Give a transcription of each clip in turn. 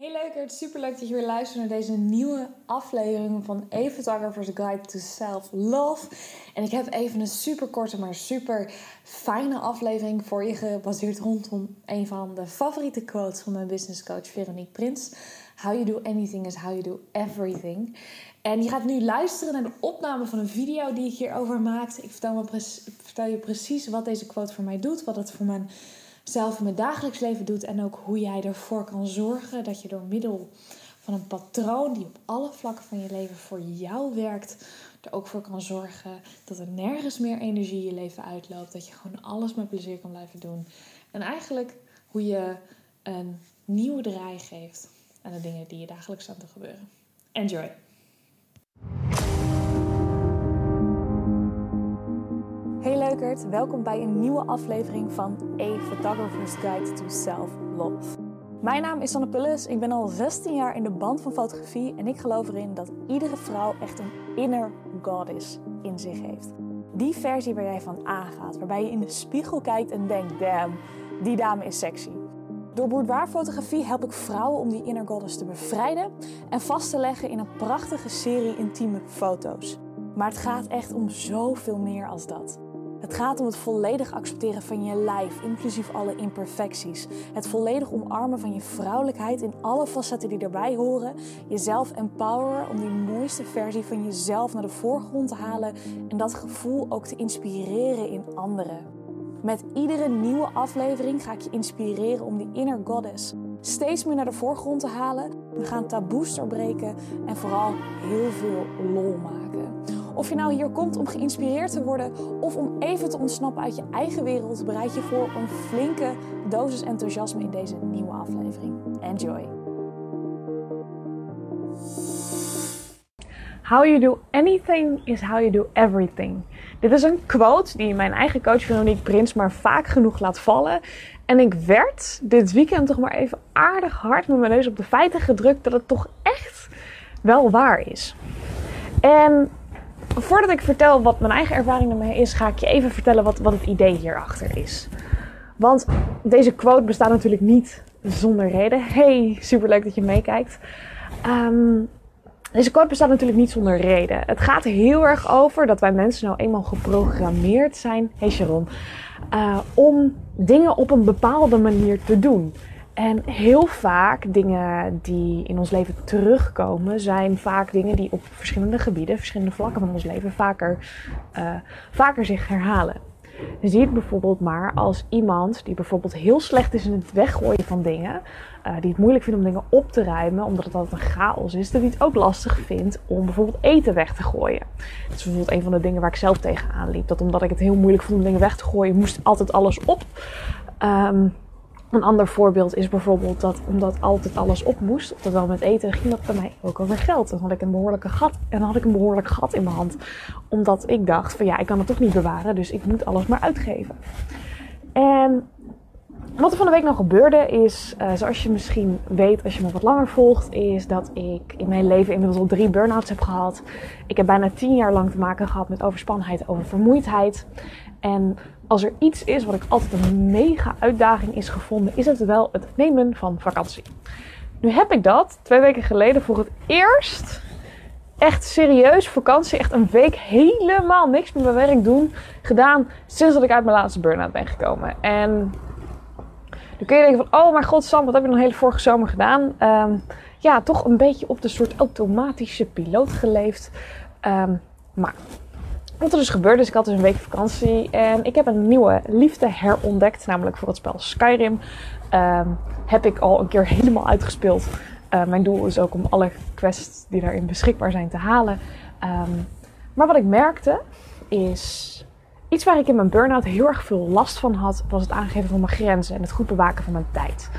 Hey leuk, super leuk dat je weer luistert naar deze nieuwe aflevering van A Photographer's Guide to Self-Love. En ik heb even een super korte, maar super fijne aflevering voor je gebaseerd rondom een van de favoriete quotes van mijn business coach Veronique Prins. How you do anything is how you do everything. En je gaat nu luisteren naar de opname van een video die ik hierover maakte. Ik vertel, me vertel je precies wat deze quote voor mij doet, wat het voor mijn zelf in mijn dagelijks leven doet. En ook hoe jij ervoor kan zorgen dat je door middel van een patroon die op alle vlakken van je leven voor jou werkt, er ook voor kan zorgen dat er nergens meer energie je leven uitloopt. Dat je gewoon alles met plezier kan blijven doen. En eigenlijk hoe je een nieuwe draai geeft aan de dingen die je dagelijks staan te gebeuren. Enjoy! Hey leukert, welkom bij een nieuwe aflevering van A Photographer's Guide to Self-Love. Mijn naam is Sanne Pullis, ik ben al 16 jaar in de band van fotografie en ik geloof erin dat iedere vrouw echt een inner goddess in zich heeft. Die versie waar jij van aangaat, waarbij je in de spiegel kijkt en denkt, damn, die dame is sexy. Door boudoirfotografie help ik vrouwen om die inner goddess te bevrijden en vast te leggen in een prachtige serie intieme foto's. Maar het gaat echt om zoveel meer als dat. Het gaat om het volledig accepteren van je lijf, inclusief alle imperfecties. Het volledig omarmen van je vrouwelijkheid in alle facetten die erbij horen. Jezelf empoweren om die mooiste versie van jezelf naar de voorgrond te halen en dat gevoel ook te inspireren in anderen. Met iedere nieuwe aflevering ga ik je inspireren om die inner goddess steeds meer naar de voorgrond te halen. We gaan taboes doorbreken en vooral heel veel lol maken. Of je nou hier komt om geïnspireerd te worden of om even te ontsnappen uit je eigen wereld, bereid je voor een flinke dosis enthousiasme in deze nieuwe aflevering. Enjoy! How you do anything is how you do everything. Dit is een quote die mijn eigen coach Veronique Prins maar vaak genoeg laat vallen. En ik werd dit weekend toch maar even aardig hard met mijn neus op de feiten gedrukt dat het toch echt wel waar is. En voordat ik vertel wat mijn eigen ervaring ermee is, ga ik je even vertellen wat, wat het idee hierachter is. Want deze quote bestaat natuurlijk niet zonder reden. Hey, superleuk dat je meekijkt. Ehm, deze quote bestaat natuurlijk niet zonder reden. Het gaat heel erg over dat wij mensen nou eenmaal geprogrammeerd zijn. Hey Sharon. Uh, om dingen op een bepaalde manier te doen. En heel vaak dingen die in ons leven terugkomen, zijn vaak dingen die op verschillende gebieden, verschillende vlakken van ons leven vaker, uh, vaker zich herhalen. Zie het bijvoorbeeld maar als iemand die bijvoorbeeld heel slecht is in het weggooien van dingen, uh, die het moeilijk vindt om dingen op te ruimen, omdat het altijd een chaos is, dat hij het ook lastig vindt om bijvoorbeeld eten weg te gooien. Dat is bijvoorbeeld een van de dingen waar ik zelf tegenaan liep. Dat omdat ik het heel moeilijk vond om dingen weg te gooien, moest altijd alles op. Um, een ander voorbeeld is bijvoorbeeld dat omdat altijd alles op moest, terwijl met eten, ging dat bij mij ook over geld. Dan had ik een behoorlijke gat en had ik een behoorlijk gat in mijn hand. Omdat ik dacht van ja, ik kan het toch niet bewaren, dus ik moet alles maar uitgeven. En wat er van de week nog gebeurde is, uh, zoals je misschien weet als je me wat langer volgt, is dat ik in mijn leven inmiddels al drie burn-outs heb gehad. Ik heb bijna tien jaar lang te maken gehad met overspannenheid, oververmoeidheid. En als er iets is wat ik altijd een mega uitdaging is gevonden, is het wel het nemen van vakantie. Nu heb ik dat twee weken geleden voor het eerst echt serieus vakantie, echt een week helemaal niks met mijn werk doen, gedaan sinds dat ik uit mijn laatste burn-out ben gekomen. En dan kun je denken van, oh mijn god Sam, wat heb je nog hele vorige zomer gedaan? Um, ja, toch een beetje op de soort automatische piloot geleefd. Um, maar wat er dus gebeurde is, ik had dus een week vakantie en ik heb een nieuwe liefde herontdekt, namelijk voor het spel Skyrim. Um, heb ik al een keer helemaal uitgespeeld. Uh, mijn doel is ook om alle quests die daarin beschikbaar zijn te halen. Um, maar wat ik merkte is iets waar ik in mijn burn-out heel erg veel last van had, was het aangeven van mijn grenzen en het goed bewaken van mijn tijd.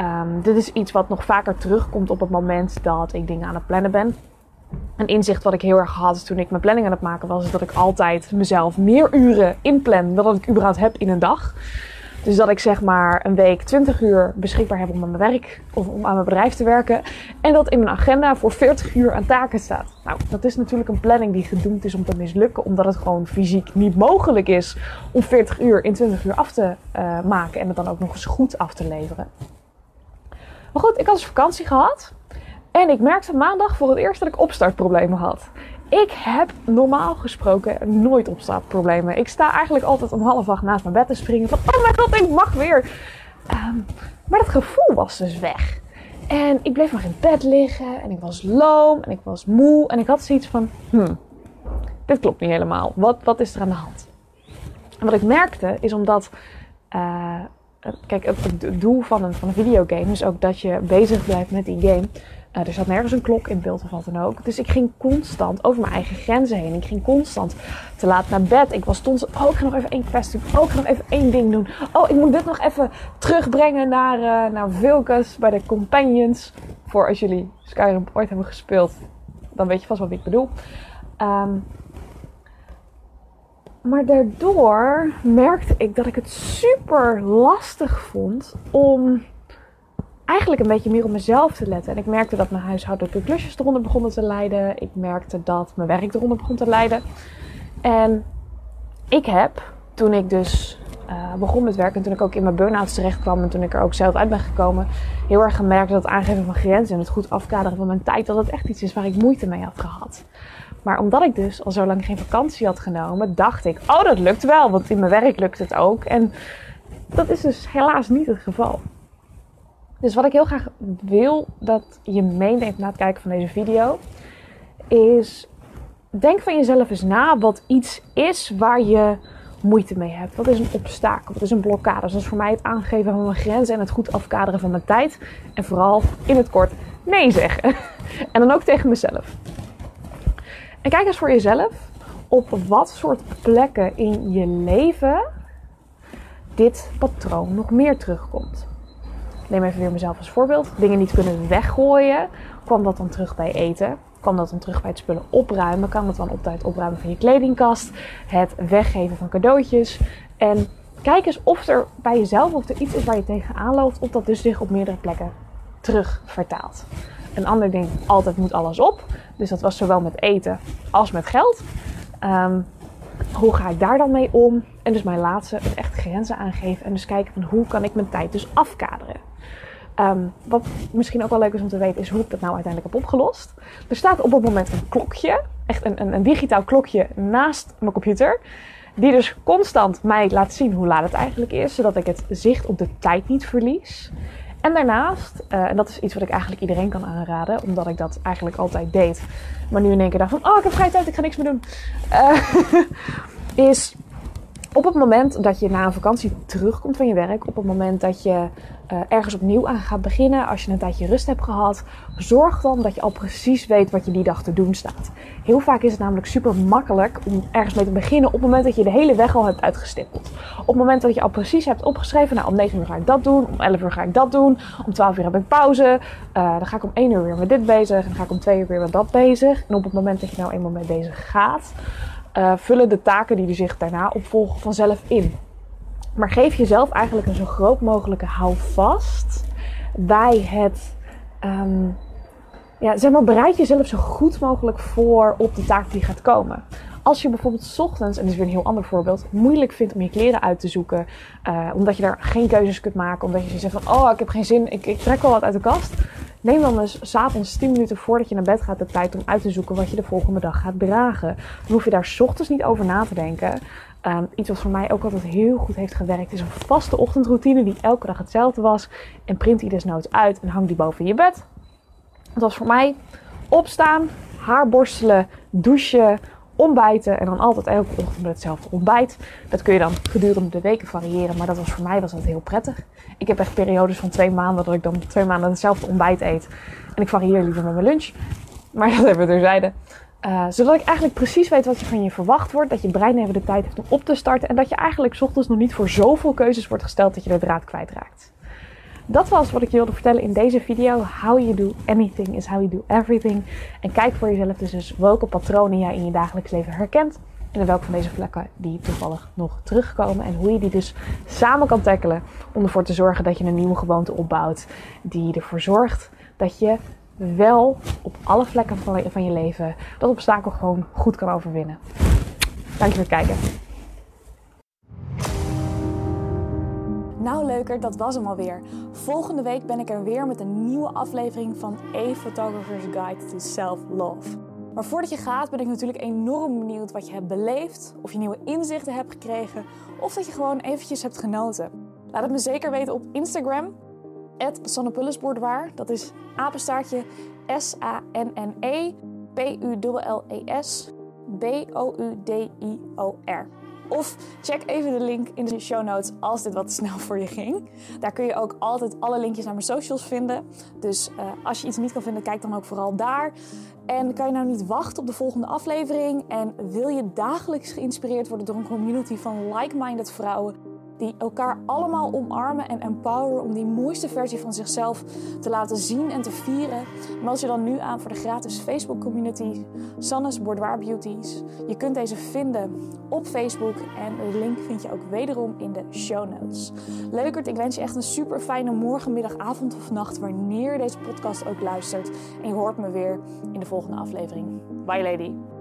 Um, dit is iets wat nog vaker terugkomt op het moment dat ik dingen aan het plannen ben. Een inzicht wat ik heel erg had toen ik mijn planning aan het maken was, is dat ik altijd mezelf meer uren inplan dan dat ik überhaupt heb in een dag. Dus dat ik zeg maar een week 20 uur beschikbaar heb om aan mijn werk of om aan mijn bedrijf te werken. En dat in mijn agenda voor 40 uur aan taken staat. Nou, dat is natuurlijk een planning die gedoemd is om te mislukken. Omdat het gewoon fysiek niet mogelijk is om 40 uur in 20 uur af te uh, maken. En het dan ook nog eens goed af te leveren. Maar goed, ik had dus vakantie gehad. En ik merkte maandag voor het eerst dat ik opstartproblemen had. Ik heb normaal gesproken nooit opstartproblemen. Ik sta eigenlijk altijd om half acht naast mijn bed te springen. Van, oh mijn god, ik mag weer. Ehm, maar dat gevoel was dus weg. En ik bleef nog in bed liggen. En ik was loom. En ik was moe. En ik had zoiets van, hmm, dit klopt niet helemaal. Wat, wat is er aan de hand? En wat ik merkte is omdat... Uh, kijk, het, doel van een, van een videogame is ook dat je bezig blijft met die game. Uh, er zat nergens een klok in beeld of wat dan ook. Dus ik ging constant over mijn eigen grenzen heen. Ik ging constant te laat naar bed. Ik was stond oh, ik ga nog even één quest doen. Oh, ik ga nog even één ding doen. Oh, ik moet dit nog even terugbrengen naar, uh, naar bij de Companions. Voor als jullie Skyrim ooit hebben gespeeld, dan weet je vast wat ik bedoel. Um, maar daardoor merkte ik dat ik het super lastig vond om eigenlijk een beetje meer op mezelf te letten. En ik merkte dat mijn huishoudelijke klusjes eronder begonnen te lijden. Ik merkte dat mijn werk eronder begon te lijden. En ik heb, toen ik dus uh, begon met werken en toen ik ook in mijn burn-outs terecht kwam en toen ik er ook zelf uit ben gekomen, heel erg gemerkt dat het aangeven van grenzen en het goed afkaderen van mijn tijd, dat het echt iets is waar ik moeite mee had gehad. Maar omdat ik dus al zo lang geen vakantie had genomen, dacht ik, oh dat lukt wel, want in mijn werk lukt het ook. En dat is dus helaas niet het geval. Dus wat ik heel graag wil dat je meeneemt na het kijken van deze video, is denk van jezelf eens na wat iets is waar je moeite mee hebt. Wat is een obstakel? Wat is een blokkade? Dus dat is voor mij het aangeven van mijn grenzen en het goed afkaderen van mijn tijd. En vooral in het kort nee zeggen. En dan ook tegen mezelf. En kijk eens voor jezelf op wat soort plekken in je leven dit patroon nog meer terugkomt. Neem even weer mezelf als voorbeeld. Dingen niet kunnen weggooien. Kwam dat dan terug bij eten? Kwam dat dan terug bij het spullen opruimen? Kan dat dan op tijd opruimen van je kledingkast? Het weggeven van cadeautjes? En kijk eens of er bij jezelf of er iets is waar je tegenaan loopt, of dat dus zich op meerdere plekken terug vertaalt. Een ander ding, altijd moet alles op. Dus dat was zowel met eten als met geld. Um, hoe ga ik daar dan mee om? En dus mijn laatste, het echt grenzen aangeven. En dus kijken van hoe kan ik mijn tijd dus afkaderen. Um, wat misschien ook wel leuk is om te weten, is hoe ik dat nou uiteindelijk heb opgelost. Er staat op het moment een klokje, echt een, een, een digitaal klokje naast mijn computer. Die dus constant mij laat zien hoe laat het eigenlijk is, zodat ik het zicht op de tijd niet verlies. En daarnaast, uh, en dat is iets wat ik eigenlijk iedereen kan aanraden, omdat ik dat eigenlijk altijd deed, maar nu in één keer dacht van, oh ik heb vrije tijd, ik ga niks meer doen, uh, is op het moment dat je na een vakantie terugkomt van je werk, op het moment dat je uh, ergens opnieuw aan gaat beginnen, als je een tijdje rust hebt gehad, zorg dan dat je al precies weet wat je die dag te doen staat. Heel vaak is het namelijk super makkelijk om ergens mee te beginnen op het moment dat je de hele weg al hebt uitgestippeld. Op het moment dat je al precies hebt opgeschreven, nou om 9 uur ga ik dat doen, om 11 uur ga ik dat doen, om 12 uur heb ik pauze, uh, dan ga ik om 1 uur weer met dit bezig, en dan ga ik om 2 uur weer met dat bezig. En op het moment dat je nou eenmaal met deze gaat, uh, vullen de taken die er zich daarna opvolgen vanzelf in. Maar geef jezelf eigenlijk een zo groot mogelijke houvast bij het. Um, ja, zeg maar, bereid jezelf zo goed mogelijk voor op de taak die gaat komen. Als je bijvoorbeeld s ochtends, en dit is weer een heel ander voorbeeld, moeilijk vindt om je kleren uit te zoeken, uh, omdat je daar geen keuzes kunt maken, omdat je zegt van, oh, ik heb geen zin, ik, ik trek wel wat uit de kast. Neem dan eens s'avonds 10 minuten voordat je naar bed gaat de tijd om uit te zoeken wat je de volgende dag gaat dragen. Dan hoef je daar s ochtends niet over na te denken. Um, iets wat voor mij ook altijd heel goed heeft gewerkt is een vaste ochtendroutine die elke dag hetzelfde was. En print die desnoods uit en hang die boven je bed. Het was voor mij opstaan, haar borstelen, douchen, ontbijten en dan altijd elke ochtend hetzelfde ontbijt. Dat kun je dan gedurende de weken variëren, maar dat was voor mij was dat heel prettig. Ik heb echt periodes van twee maanden dat ik dan twee maanden hetzelfde ontbijt eet. En ik varieer liever met mijn lunch. Maar dat hebben we terzijde. Uh, zodat ik eigenlijk precies weet wat er van je verwacht wordt. Dat je brein even de tijd heeft om op te starten. En dat je eigenlijk ochtends nog niet voor zoveel keuzes wordt gesteld dat je de draad kwijtraakt. Dat was wat ik je wilde vertellen in deze video. How you do anything is how you do everything. En kijk voor jezelf dus eens welke patronen jij in je dagelijks leven herkent. En in welke van deze vlekken die toevallig nog terugkomen. En hoe je die dus samen kan tackelen. Om ervoor te zorgen dat je een nieuwe gewoonte opbouwt. Die ervoor zorgt dat je wel op alle vlekken van je leven dat obstakel gewoon goed kan overwinnen. Dank je voor het kijken. Nou leuker, dat was hem alweer. Volgende week ben ik er weer met een nieuwe aflevering van A Photographer's Guide to Self-Love. Maar voordat je gaat ben ik natuurlijk enorm benieuwd wat je hebt beleefd, of je nieuwe inzichten hebt gekregen, of dat je gewoon eventjes hebt genoten. Laat het me zeker weten op Instagram, Sannepullisboudoir. Dat is apenstaartje S-A-N-N-E P-U-L-L-E-S B-O-U-D-I-O-R. Of check even de link in de show notes als dit wat snel voor je ging. Daar kun je ook altijd alle linkjes naar mijn socials vinden. Dus uh, als je iets niet kan vinden, kijk dan ook vooral daar. En kan je nou niet wachten op de volgende aflevering? En wil je dagelijks geïnspireerd worden door een community van like-minded vrouwen? Die elkaar allemaal omarmen en empoweren om die mooiste versie van zichzelf te laten zien en te vieren. Meld je dan nu aan voor de gratis Facebook community Sannes Boudoir Beauties. Je kunt deze vinden op Facebook en de link vind je ook wederom in de show notes. Leukert, ik wens je echt een super fijne morgen, middag, avond of nacht wanneer je deze podcast ook luistert. En je hoort me weer in de volgende aflevering. Bye lady.